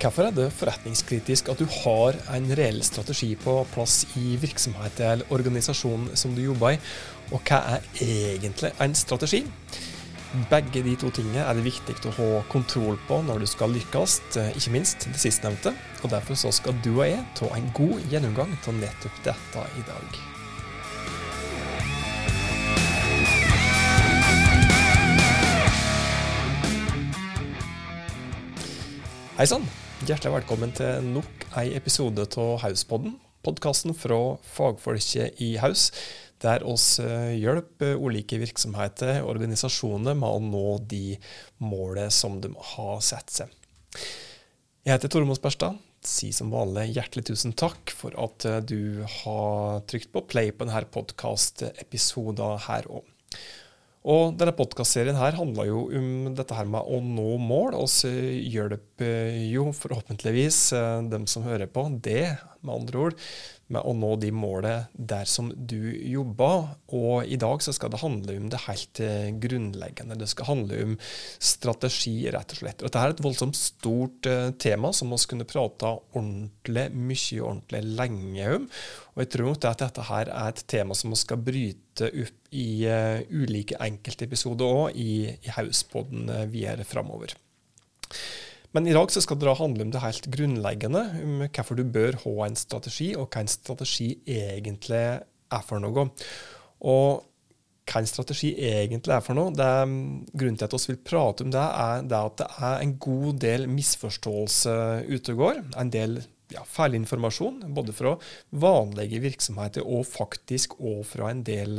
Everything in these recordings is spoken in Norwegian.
Hvorfor er det forretningskritisk at du har en reell strategi på plass i virksomheten eller organisasjonen som du jobber i, og hva er egentlig en strategi? Begge de to tingene er det viktig å ha kontroll på når du skal lykkes, ikke minst det sistnevnte. Og Derfor så skal du og jeg ta en god gjennomgang av nettopp dette i dag. Hei sann! Hjertelig velkommen til nok en episode av Hauspodden. Podkasten fra fagfolket i Haus, der oss eh, hjelper ulike virksomheter og organisasjoner med å nå de målene som de har satt seg. Jeg heter Tormod Sperstad. Si som vanlig hjertelig tusen takk for at eh, du har trykt på play på denne podkastepisoden her òg. Og denne podkastserien her handler jo om dette her med å nå mål. Og så hjelper jo forhåpentligvis eh, dem som hører på, det, med andre ord, med å nå de målene der som du jobber. Og i dag så skal det handle om det helt eh, grunnleggende. Det skal handle om strategi, rett og slett. Og dette er et voldsomt stort tema som vi kunne prata ordentlig mye ordentlig lenge om. Og jeg tror nok at dette her er et tema som vi skal bryte opp i uh, ulike enkeltepisoder òg i, i Hauspodden uh, videre framover. Men i dag så skal det handle om det helt grunnleggende, om hvorfor du bør ha en strategi, og hva en strategi egentlig er for noe. Og hva en strategi egentlig er for noe, det grunnen til at vi vil prate om det, er det at det er en god del misforståelse ute og går. En del ja, feilinformasjon, både fra vanlige virksomheter og faktisk òg fra en del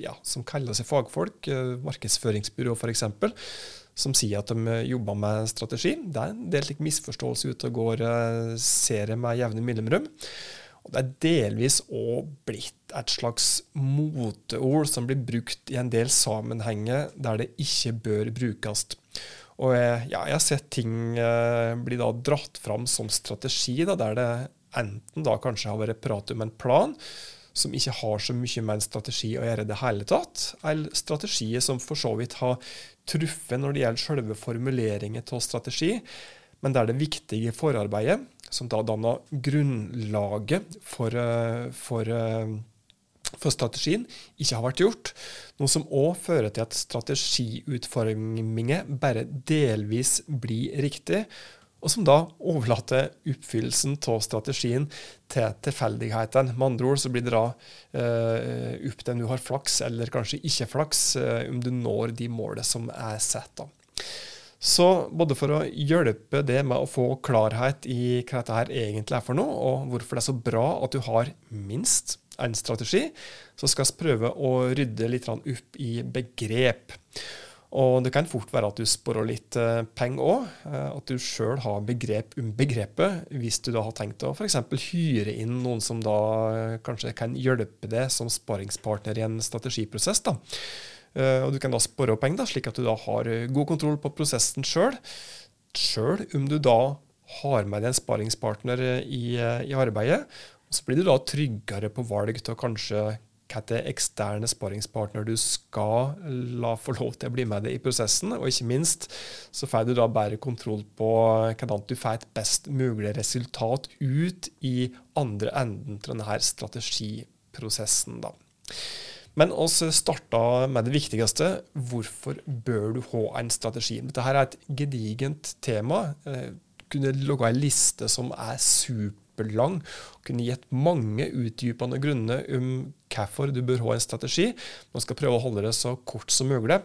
ja, som kaller seg fagfolk, markedsføringsbyrå f.eks., som sier at de eh, jobber med strategi. Det er en del slik misforståelse ute og går, eh, ser jeg med jevne mellomrom. Og det er delvis òg blitt et slags moteord som blir brukt i en del sammenhenger der det ikke bør brukes. Og jeg, ja, jeg har sett ting eh, bli da dratt fram som strategi, da, der det enten da kanskje har vært prat om en plan som ikke har så mye med en strategi å gjøre i det hele tatt, eller strategier som for så vidt har truffet når det gjelder selve formuleringen av strategi, men det er det viktige forarbeidet, som da danner grunnlaget for, eh, for, eh, for strategien, ikke har vært gjort. Noe som òg fører til at strategiutformingen bare delvis blir riktig, og som da overlater oppfyllelsen av strategien til tilfeldighetene. Med andre ord så blir det da eh, opp til om du har flaks eller kanskje ikke flaks, eh, om du når de målene som er satt. Så både for å hjelpe det med å få klarhet i hva dette her egentlig er for noe, og hvorfor det er så bra at du har minst en strategi, så skal vi prøve å rydde litt opp i begrep. Og det kan fort være at du sparer litt eh, penger òg. Eh, at du sjøl har begrep om begrepet, hvis du da har tenkt å f.eks. hyre inn noen som da eh, kanskje kan hjelpe deg som sparingspartner i en strategiprosess. da. Og du kan da spare penger, da, slik at du da har god kontroll på prosessen sjøl. Sjøl om du da har med deg en sparingspartner i, i arbeidet. Så blir du da tryggere på valg å kanskje hvilke eksterne sparingspartner du skal la få lov til å bli med deg i prosessen. Og ikke minst så får du da bedre kontroll på hvordan du får et best mulig resultat ut i andre enden til denne strategiprosessen. da. Men oss starta med det viktigste. Hvorfor bør du ha en strategi? Dette er et gedigent tema. Jeg kunne logge en liste som er super superlang og kunne gitt mange utdypende grunner om hvorfor du bør ha en strategi. Man skal prøve å holde det så kort som mulig.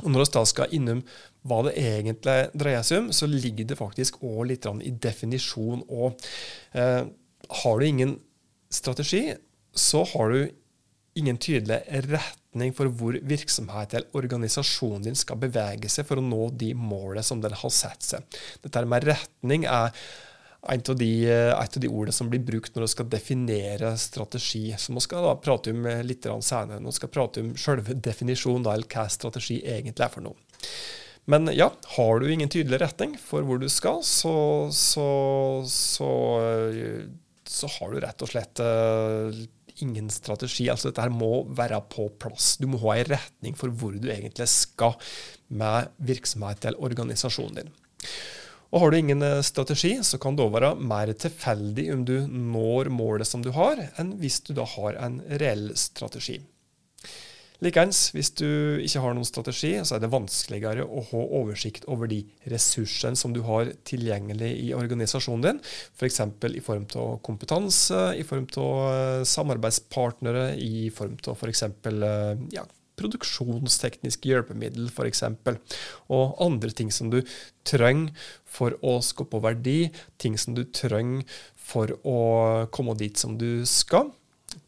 Og Når vi da skal innom hva det egentlig dreier seg om, så ligger det faktisk òg litt i definisjon òg. Eh, har du ingen strategi, så har du ingen tydelig retning for hvor virksomheten eller organisasjonen din skal bevege seg for å nå de målene som den har satt seg. Dette med retning er et av, de, et av de ordene som blir brukt når du skal definere strategi. Som man skal da prate om litt senere. man skal prate om selve definisjonen, eller hva strategi egentlig er for noe. Men ja, har du ingen tydelig retning for hvor du skal, så, så, så, så har du rett og slett uh, ingen strategi. Altså Dette her må være på plass. Du må ha en retning for hvor du egentlig skal med virksomheten eller organisasjonen din. Og Har du ingen eh, strategi, så kan det òg være mer tilfeldig om du når målet som du har, enn hvis du da har en reell strategi. Likeens, hvis du ikke har noen strategi, så er det vanskeligere å ha oversikt over de ressursene som du har tilgjengelig i organisasjonen din, f.eks. For i form av kompetanse, i form av eh, samarbeidspartnere, i form av f.eks. eksempel... ja, produksjonstekniske hjelpemiddel f.eks. Og andre ting som du trenger for å skape verdi, ting som du trenger for å komme dit som du skal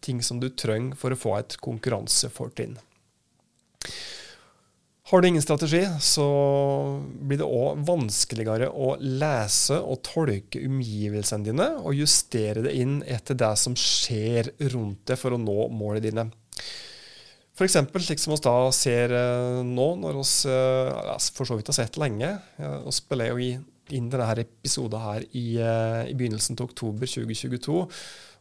ting som du trenger for å få et konkurransefortrinn. Har du ingen strategi, så blir det òg vanskeligere å lese og tolke omgivelsene dine og justere det inn etter det som skjer rundt deg for å nå målene dine. F.eks. slik som vi da ser eh, nå, når vi ja, for så vidt har sett lenge. Vi spiller jo inn denne episoden her i, eh, i begynnelsen av oktober 2022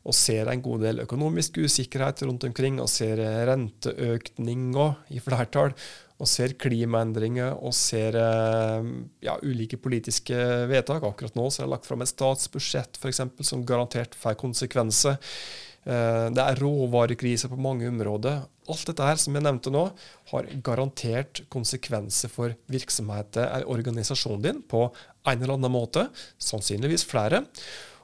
og ser en god del økonomisk usikkerhet rundt omkring, og ser renteøkninger i flertall, og ser klimaendringer og ser eh, ja, ulike politiske vedtak. Akkurat nå så er det lagt fram et statsbudsjett for eksempel, som garantert får konsekvenser. Eh, det er råvarekrise på mange områder. Alt dette her som jeg nevnte nå, har garantert konsekvenser for virksomheten eller organisasjonen din på en eller annen måte, sannsynligvis flere.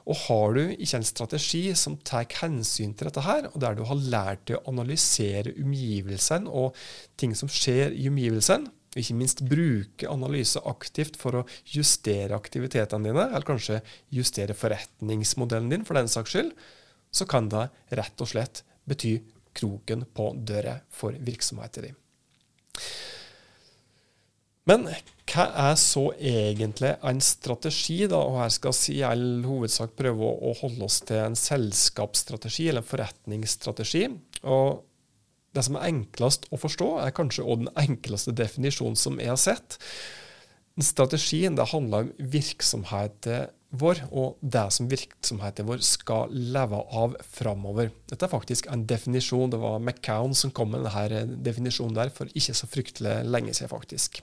Og har du ikke en strategi som tar hensyn til dette her, og der du har lært deg å analysere omgivelsene og ting som skjer i omgivelsene, og ikke minst bruke analyse aktivt for å justere aktivitetene dine, eller kanskje justere forretningsmodellen din for den saks skyld, så kan det rett og slett bety kroken på døra for virksomheten din. Men hva er så egentlig en strategi? da, og Her skal vi i all hovedsak prøve å holde oss til en selskapsstrategi eller en forretningsstrategi. og Det som er enklest å forstå, er kanskje også den enkleste definisjonen som jeg har sett. Strategien det handler om virksomheten vår, og det som virksomheten vår skal leve av framover. Dette er faktisk en definisjon. Det var McCown som kom med denne definisjonen der for ikke så fryktelig lenge siden, faktisk.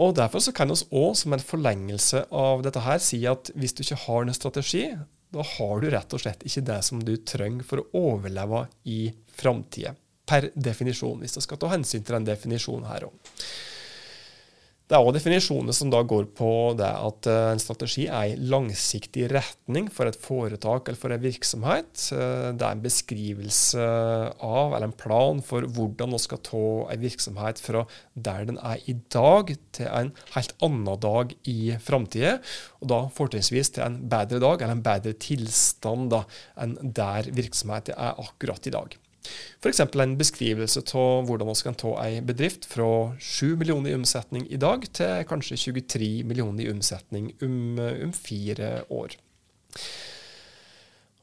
Og Derfor så kan vi òg, som en forlengelse av dette her, si at hvis du ikke har en strategi, da har du rett og slett ikke det som du trenger for å overleve i framtida. Per definisjon, hvis du skal ta hensyn til den definisjonen her òg. Det er òg definisjoner som da går på det at eh, en strategi er en langsiktig retning for et foretak eller for en virksomhet. Eh, det er en beskrivelse av, eller en plan for hvordan man skal ta en virksomhet fra der den er i dag, til en helt annen dag i framtida. Og da fortrinnsvis til en bedre dag, eller en bedre tilstand da, enn der virksomheten er akkurat i dag. F.eks. en beskrivelse av hvordan vi kan ta en bedrift fra 7 millioner i omsetning i dag til kanskje 23 millioner i omsetning om, om fire år.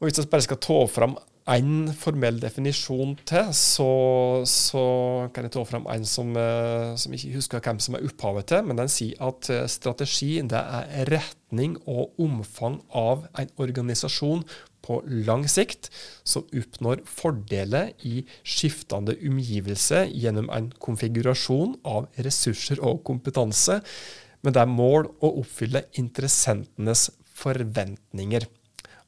Og Hvis vi bare skal ta fram én formell definisjon til, så, så, kan jeg ta fram en som, eh, som ikke husker hvem som er opphavet til, men den sier at eh, strategi det er retning og omfang av en organisasjon på lang sikt, som oppnår fordeler i skiftende omgivelser gjennom en konfigurasjon av ressurser og kompetanse, men det er mål å oppfylle interessentenes forventninger.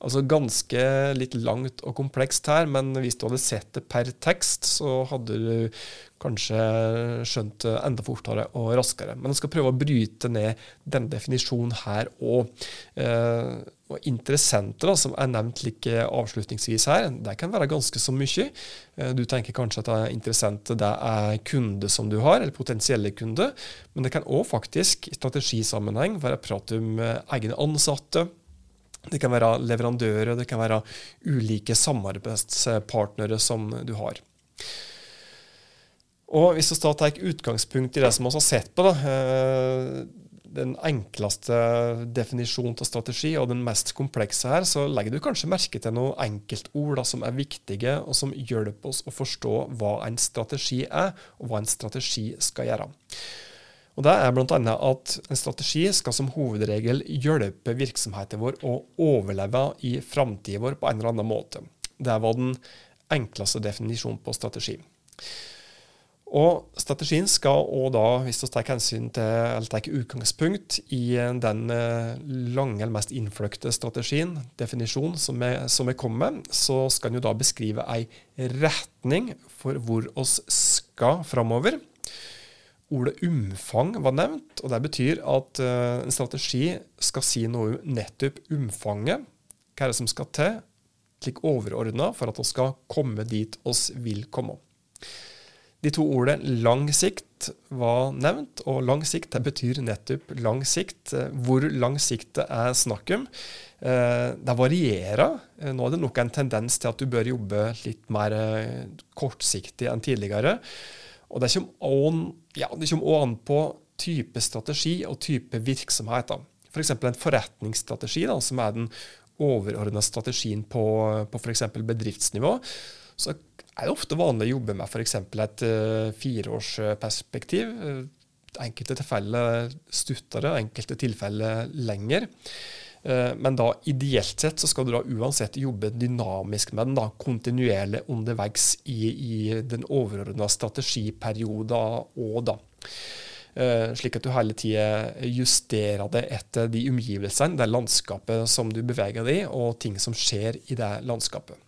Altså ganske litt langt og komplekst her, men hvis du hadde sett det per tekst, så hadde du kanskje skjønt det enda fortere og raskere. Men jeg skal prøve å bryte ned denne definisjonen her òg. Eh, og interessenter, da, som er nevnt like avslutningsvis her, det kan være ganske så mye. Eh, du tenker kanskje at interessent er kunde som du har, eller potensielle kunder. Men det kan òg faktisk i strategisammenheng være prat om eh, egne ansatte det kan være leverandører, det kan være ulike samarbeidspartnere som du har. Og Hvis vi tar utgangspunkt i det som vi har sett på, da, eh, den enkleste definisjonen av strategi og den mest komplekse her, så legger du kanskje merke til noen enkeltord da, som er viktige, og som hjelper oss å forstå hva en strategi er, og hva en strategi skal gjøre. Og Det er bl.a. at en strategi skal som hovedregel hjelpe virksomheten vår å overleve i framtida vår på en eller annen måte. Det var den enkleste definisjonen på strategi. Og strategien skal òg da, hvis vi tar hensyn til, eller tar utgangspunkt i den eh, lange eller mest innfløkte strategien, definisjonen som jeg, som kom med, så skal den jo da beskrive ei retning for hvor oss skal framover. Ordet umfang var nevnt, og det betyr at uh, en strategi skal si noe om nettopp umfanget. Hva er det som skal til, slik overordna, for at vi skal komme dit oss vil komme. De to ordene lang sikt var nevnt, og lang sikt betyr nettopp lang sikt. Hvor lang sikt det er snakk om, eh, det varierer. Eh, nå er det nok en tendens til at du bør jobbe litt mer eh, kortsiktig enn tidligere. Og det kommer ja, det kommer også an på type strategi og type virksomhet. F.eks. For en forretningsstrategi, da, som er den overordna strategien på, på f.eks. bedriftsnivå. Så er det ofte vanlig å jobbe med f.eks. et uh, fireårsperspektiv. Uh, enkelte tilfeller stuttere, enkelte tilfeller lenger. Uh, men da ideelt sett så skal du da uansett jobbe dynamisk med den, da, kontinuerlig underveis i, i den overordna strategiperioden òg, da. Uh, slik at du hele tida justerer det etter de omgivelsene, det landskapet som du beveger deg i, og ting som skjer i det landskapet.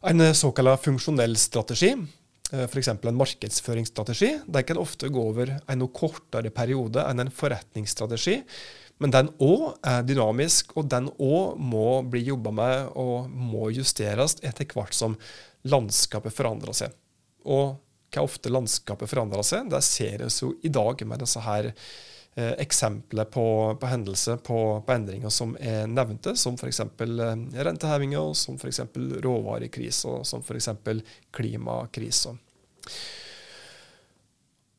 En eh, såkalt funksjonell strategi, eh, f.eks. en markedsføringsstrategi, den kan ofte gå over en noe kortere periode enn en forretningsstrategi. Men den òg er dynamisk, og den òg må bli jobba med og må justeres etter hvert som landskapet forandrer seg. Og hva ofte landskapet forandrer seg, det ser vi jo i dag med disse her eh, eksempler på, på hendelser, på, på, endringer som er nevnte, som f.eks. Eh, rentehevinger, som f.eks. råvarekriser, som f.eks. klimakriser.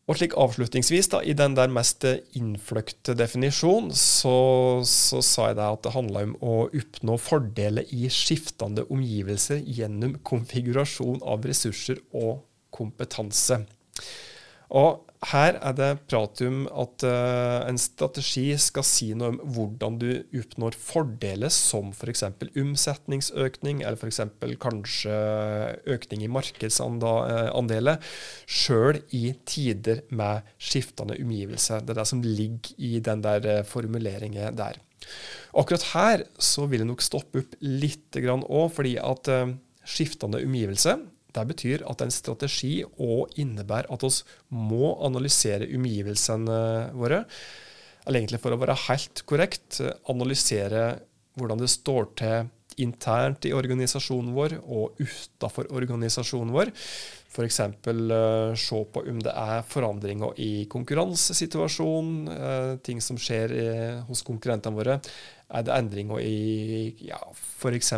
Og slik avslutningsvis, da, i den der mest innfløkte definisjonen, så, så sa jeg deg at det handla om å oppnå fordeler i skiftende omgivelser gjennom konfigurasjon av ressurser og kompetanse. Og her er det prat om at uh, en strategi skal si noe om hvordan du oppnår fordeler som f.eks. For omsetningsøkning, eller f.eks. kanskje økning i markedsandeler, sjøl i tider med skiftende omgivelser. Det er det som ligger i den der uh, formuleringen der. Akkurat her så vil jeg nok stoppe opp litt òg, fordi at uh, skiftende omgivelser det betyr at det er en strategi og innebærer at vi må analysere omgivelsene våre. Eller egentlig for å være helt korrekt, analysere hvordan det står til internt i organisasjonen vår og utafor organisasjonen vår. F.eks. Uh, eh, se på om det er forandringer i konkurransesituasjonen, uh, ting som skjer uh, hos konkurrentene våre. Er det endringer i ja, f.eks.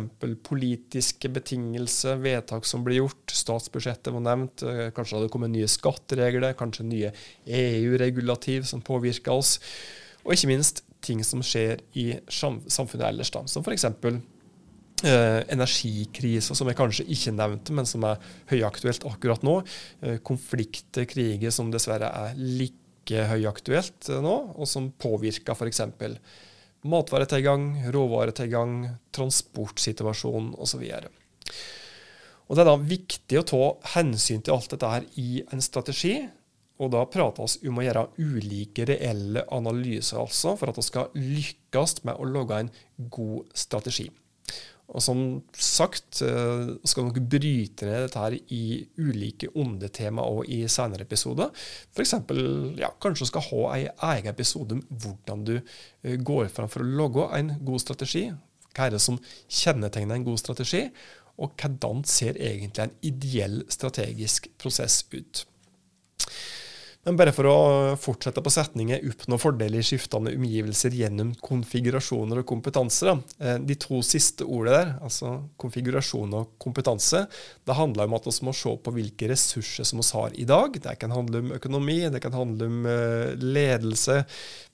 politiske betingelser, vedtak som blir gjort? Statsbudsjettet var nevnt. Uh, kanskje det kommet nye skatteregler, kanskje nye EU-regulativ som påvirker oss. Og ikke minst ting som skjer i samfunnet ellers, da, som f.eks eh, energikriser som jeg kanskje ikke nevnte, men som er høyaktuelt akkurat nå. Eh, konflikter, kriger som dessverre er like høyaktuelt eh, nå, og som påvirker f.eks. matvaretilgang, råvaretilgang, transportsituasjonen osv. Og Det er da viktig å ta hensyn til alt dette her i en strategi. Og da prater vi om å gjøre ulike reelle analyser altså, for at vi skal lykkes med å lage en god strategi. Og som sagt eh, skal dere bryte ned dette her i ulike ondetema og i senere episoder. F.eks. Ja, kanskje du skal ha en egen episode om hvordan du eh, går fram for å lage en god strategi. Hva er det som kjennetegner en god strategi? Og hvordan ser egentlig en ideell strategisk prosess ut? Men bare for å fortsette på setningen 'oppnå fordeler i skiftende omgivelser gjennom konfigurasjoner og kompetanse'. Da. Eh, de to siste ordene der, altså konfigurasjon og kompetanse, det handler om at vi må se på hvilke ressurser som vi har i dag. Det kan handle om økonomi, det kan handle om eh, ledelse,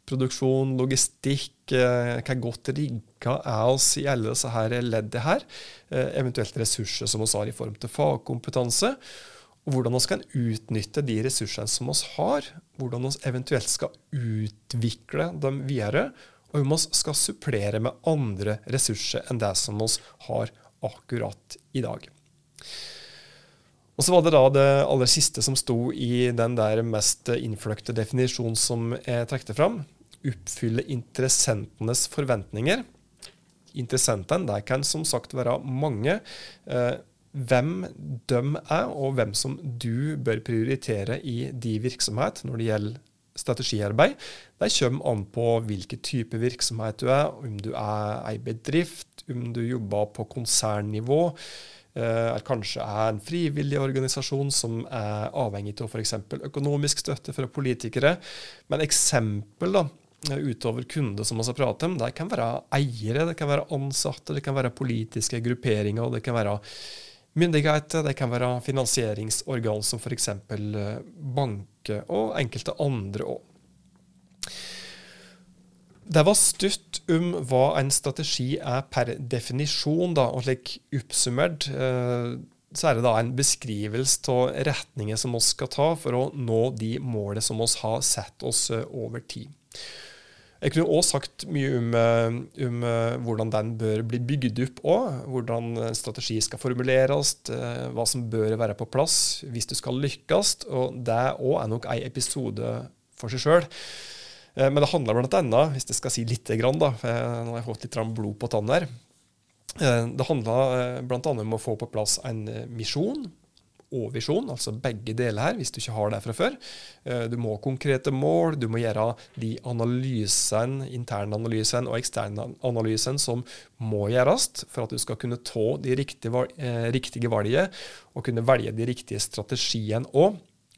produksjon, logistikk. hvor hva godt rigga er oss i alle disse her leddene her. Eventuelt ressurser som vi har i form til fagkompetanse og hvordan vi kan utnytte de ressursene som vi har, hvordan vi eventuelt skal utvikle dem videre, og om vi skal supplere med andre ressurser enn det som vi har akkurat i dag. Og så var det da det aller siste som sto i den der mest innfløkte definisjonen som jeg trekte fram. Oppfylle interessentenes forventninger. Interessentene kan som sagt være mange. Eh, hvem de er, og hvem som du bør prioritere i de virksomhet når det gjelder strategiarbeid. Det kommer an på hvilken type virksomhet du er, om du er ei bedrift, om du jobber på konsernnivå eller eh, kanskje er en frivillig organisasjon som er avhengig av f.eks. økonomisk støtte fra politikere. Men eksempel da, utover kunder som vi har pratet om, det kan være eiere, det kan være ansatte, det kan være politiske grupperinger, det kan være myndigheter, det kan være finansieringsorgan som f.eks. Eh, banker og enkelte andre òg. Det var stutt om hva en strategi er per definisjon, da, og slik oppsummert eh, så er det da en beskrivelse av retninger som vi skal ta for å nå de målene som vi har sett oss eh, over tid. Jeg kunne òg sagt mye om, eh, om, hvordan den bør bli bygd opp òg. Hvordan strategi skal formuleres, hva som bør være på plass hvis du skal lykkes. Og det òg er nok en episode for seg sjøl. Eh, men det handler bl.a., hvis jeg skal si lite grann, da, nå har jeg fått litt blod på tann her eh, Det handler bl.a. om å få på plass en eh, misjon og visjon, altså begge deler her, hvis du ikke har det fra før. Du må ha konkrete mål, du må gjøre de analysene, internanalysene og eksternanalysene som må gjøres for at du skal kunne ta de riktige, riktige valgene og kunne velge de riktige strategiene òg.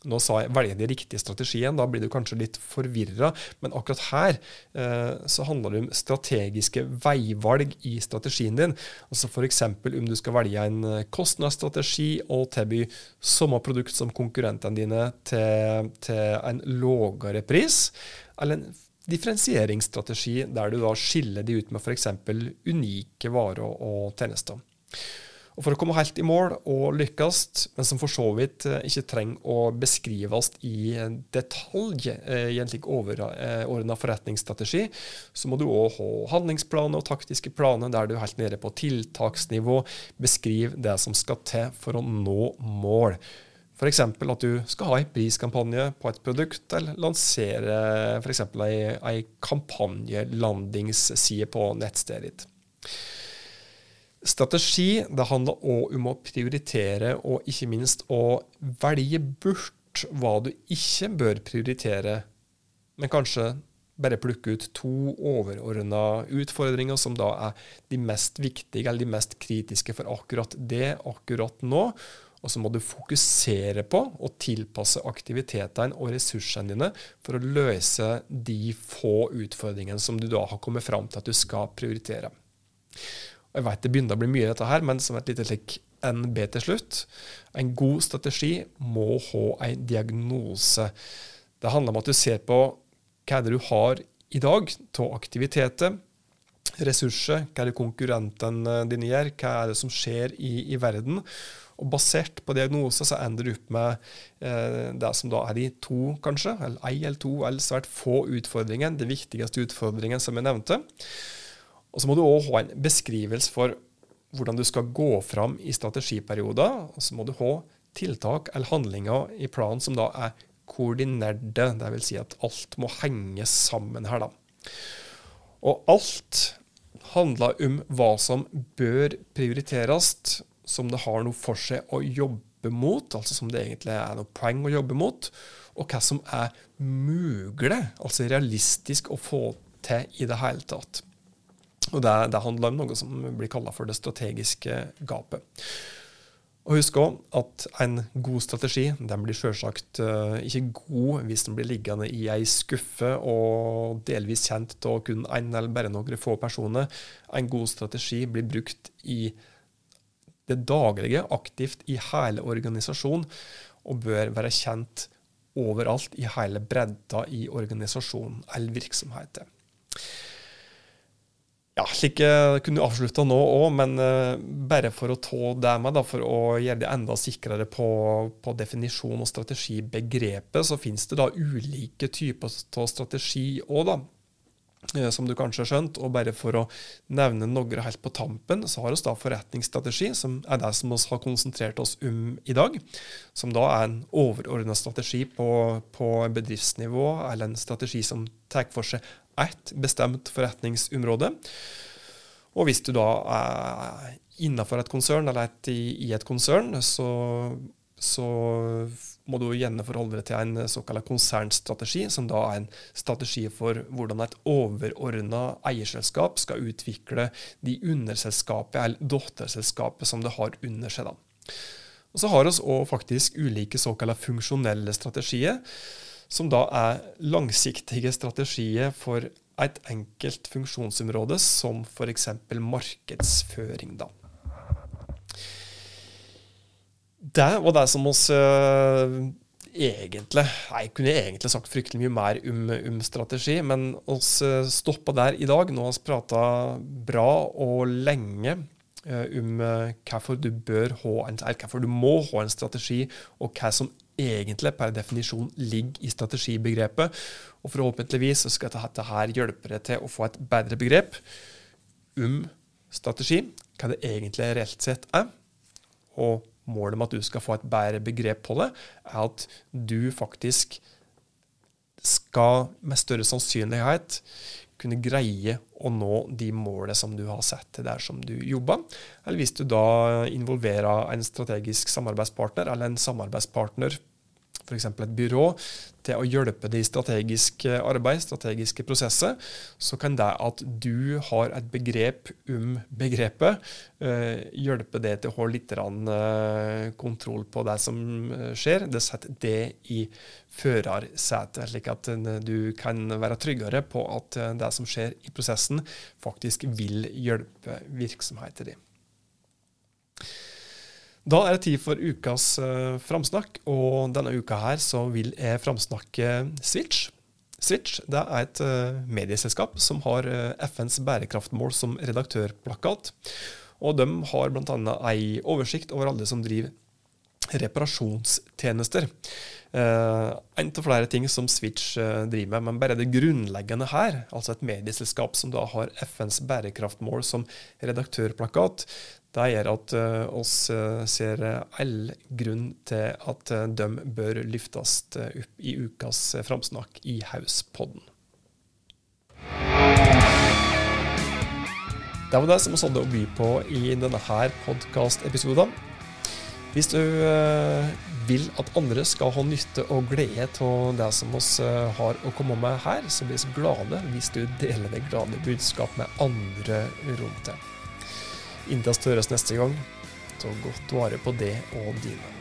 Nå sa jeg velge de riktige strategien, da blir du kanskje litt forvirra. Men akkurat her eh, så handler det om strategiske veivalg i strategien din. Altså F.eks. om du skal velge en eh, kostnadsstrategi og tilby samme produkt som konkurrentene dine til, til en lavere pris. Eller en differensieringsstrategi der du da skiller de ut med f.eks. unike varer og tjenester. Og For å komme helt i mål og lykkes, men som for så vidt eh, ikke trenger å beskrives i detalj eh, i en slik overordna forretningsstrategi, så må du òg ha handlingsplaner og taktiske planer der du helt nede på tiltaksnivå beskriver det som skal til for å nå mål. F.eks. at du skal ha en priskampanje på et produkt, eller lansere f.eks. ei kampanjelandingsside på nettstedet ditt. Strategi det handler òg om å prioritere, og ikke minst å velge bort hva du ikke bør prioritere, men kanskje bare plukke ut to overordna utfordringer som da er de mest viktige eller de mest kritiske for akkurat det akkurat nå. Og så må du fokusere på å tilpasse aktivitetene og ressursene dine for å løse de få utfordringene som du da har kommet fram til at du skal prioritere. Jeg vet det begynner å bli mye, dette her, men som et lite slik NB til slutt. En god strategi må ha en diagnose. Det handler om at du ser på hva det du har i dag av aktiviteter, ressurser, hva er det konkurrentene dine gjør, hva er det som skjer i, i verden. Og Basert på diagnose så ender du opp med eh, det som da er de to, kanskje, eller ei eller to, eller svært få utfordringer, den viktigste utfordringen som jeg nevnte. Og så må du òg ha en beskrivelse for hvordan du skal gå fram i strategiperioder. Og så må du ha tiltak eller handlinger i planen som da er koordinerte. Dvs. Si at alt må henge sammen her, da. Og alt handler om hva som bør prioriteres, som det har noe for seg å jobbe mot, altså som det egentlig er noe poeng å jobbe mot, og hva som er mulig, altså realistisk å få til i det hele tatt. Og det, det, handler om noe som blir kalla for det strategiske gapet. Og Husk òg at en god strategi den blir selvsagt uh, ikke god hvis den blir liggende i ei skuffe og delvis kjent av kun én eller bare noen få personer. En god strategi blir brukt i det daglige, aktivt i hele organisasjonen, og bør være kjent overalt i hele bredda i organisasjonen eller virksomheten. Ja, slik kunne du avslutta nå òg, men uh, bare for å ta det med, da, for å gjøre det enda sikrere på, på definisjon og strategibegrepet, så finnes det da ulike typer av strategi òg, da. Eh, som du kanskje har skjønt. Og bare for å nevne noe helt på tampen, så har vi da forretningsstrategi, som er det som vi har konsentrert oss om i dag. Som da er en overordna strategi på, på, bedriftsnivå, eller en strategi som tar for seg ett bestemt forretningsområde. Og hvis du da er innenfor et konsern, eller et, i, i et konsern, så, så må du gjerne forholde deg til en såkalt konsernstrategi, som da er en strategi for hvordan et overordna eierselskap skal utvikle de underselskapet eller datterselskapet som det har under seg. Og Så har vi òg faktisk ulike såkalte funksjonelle strategier, som da er langsiktige strategier for et enkelt funksjonsområde, som f.eks. markedsføring. da. Det var det som oss uh, egentlig Jeg kunne egentlig sagt fryktelig mye mer om, om strategi, men oss uh, stoppa der i dag. Nå har vi prata bra og lenge om hvorfor du bør ha en, eller hvorfor du må ha en strategi, og hva som egentlig per definisjon ligger i strategibegrepet. Og forhåpentligvis så skal dette her hjelpe deg til å få et bedre begrep om strategi, hva det egentlig reelt sett er. og målet med at du skal få et bedre begrep på det, er at du faktisk skal med større sannsynlighet kunne greie å nå de målene som du har sett til der som du jobber. Eller hvis du da involverer en strategisk samarbeidspartner eller en samarbeidspartner f.eks. et byrå, til å hjelpe det i strategisk arbeid, strategiske prosesser, så kan det at du har et begrep om begrepet, uh, hjelpe det til å holde litt uh, kontroll på det som eh, skjer. Det setter det i førersetet, slik at du kan være tryggere på at det som skjer i prosessen, faktisk vil hjelpe virksomheten din. Da er det tid for ukas uh, framsnakk, og denne uka her så vil jeg framsnakke Switch. Switch det er et uh, medieselskap som har uh, FNs bærekraftmål som redaktørplakat. Og de har bl.a. ei oversikt over alle som driver reparasjonstjenester. Uh, en av flere ting som Switch uh, driver med, men bare det grunnleggende her, altså et medieselskap som da har FNs bærekraftmål som redaktørplakat, det gjør at uh, oss ser all grunn til at de bør løftes opp i ukas framsnakk i Hauspodden. Det var det som vi hadde å by på i denne her podkastepisoden. Hvis du eh, vil at andre skal ha nytte og glede av det som eh, har å komme med her, så blir vi glade hvis du deler det glade budskap med andre rundt deg. Vi høres neste gang, ta godt vare på det og dine.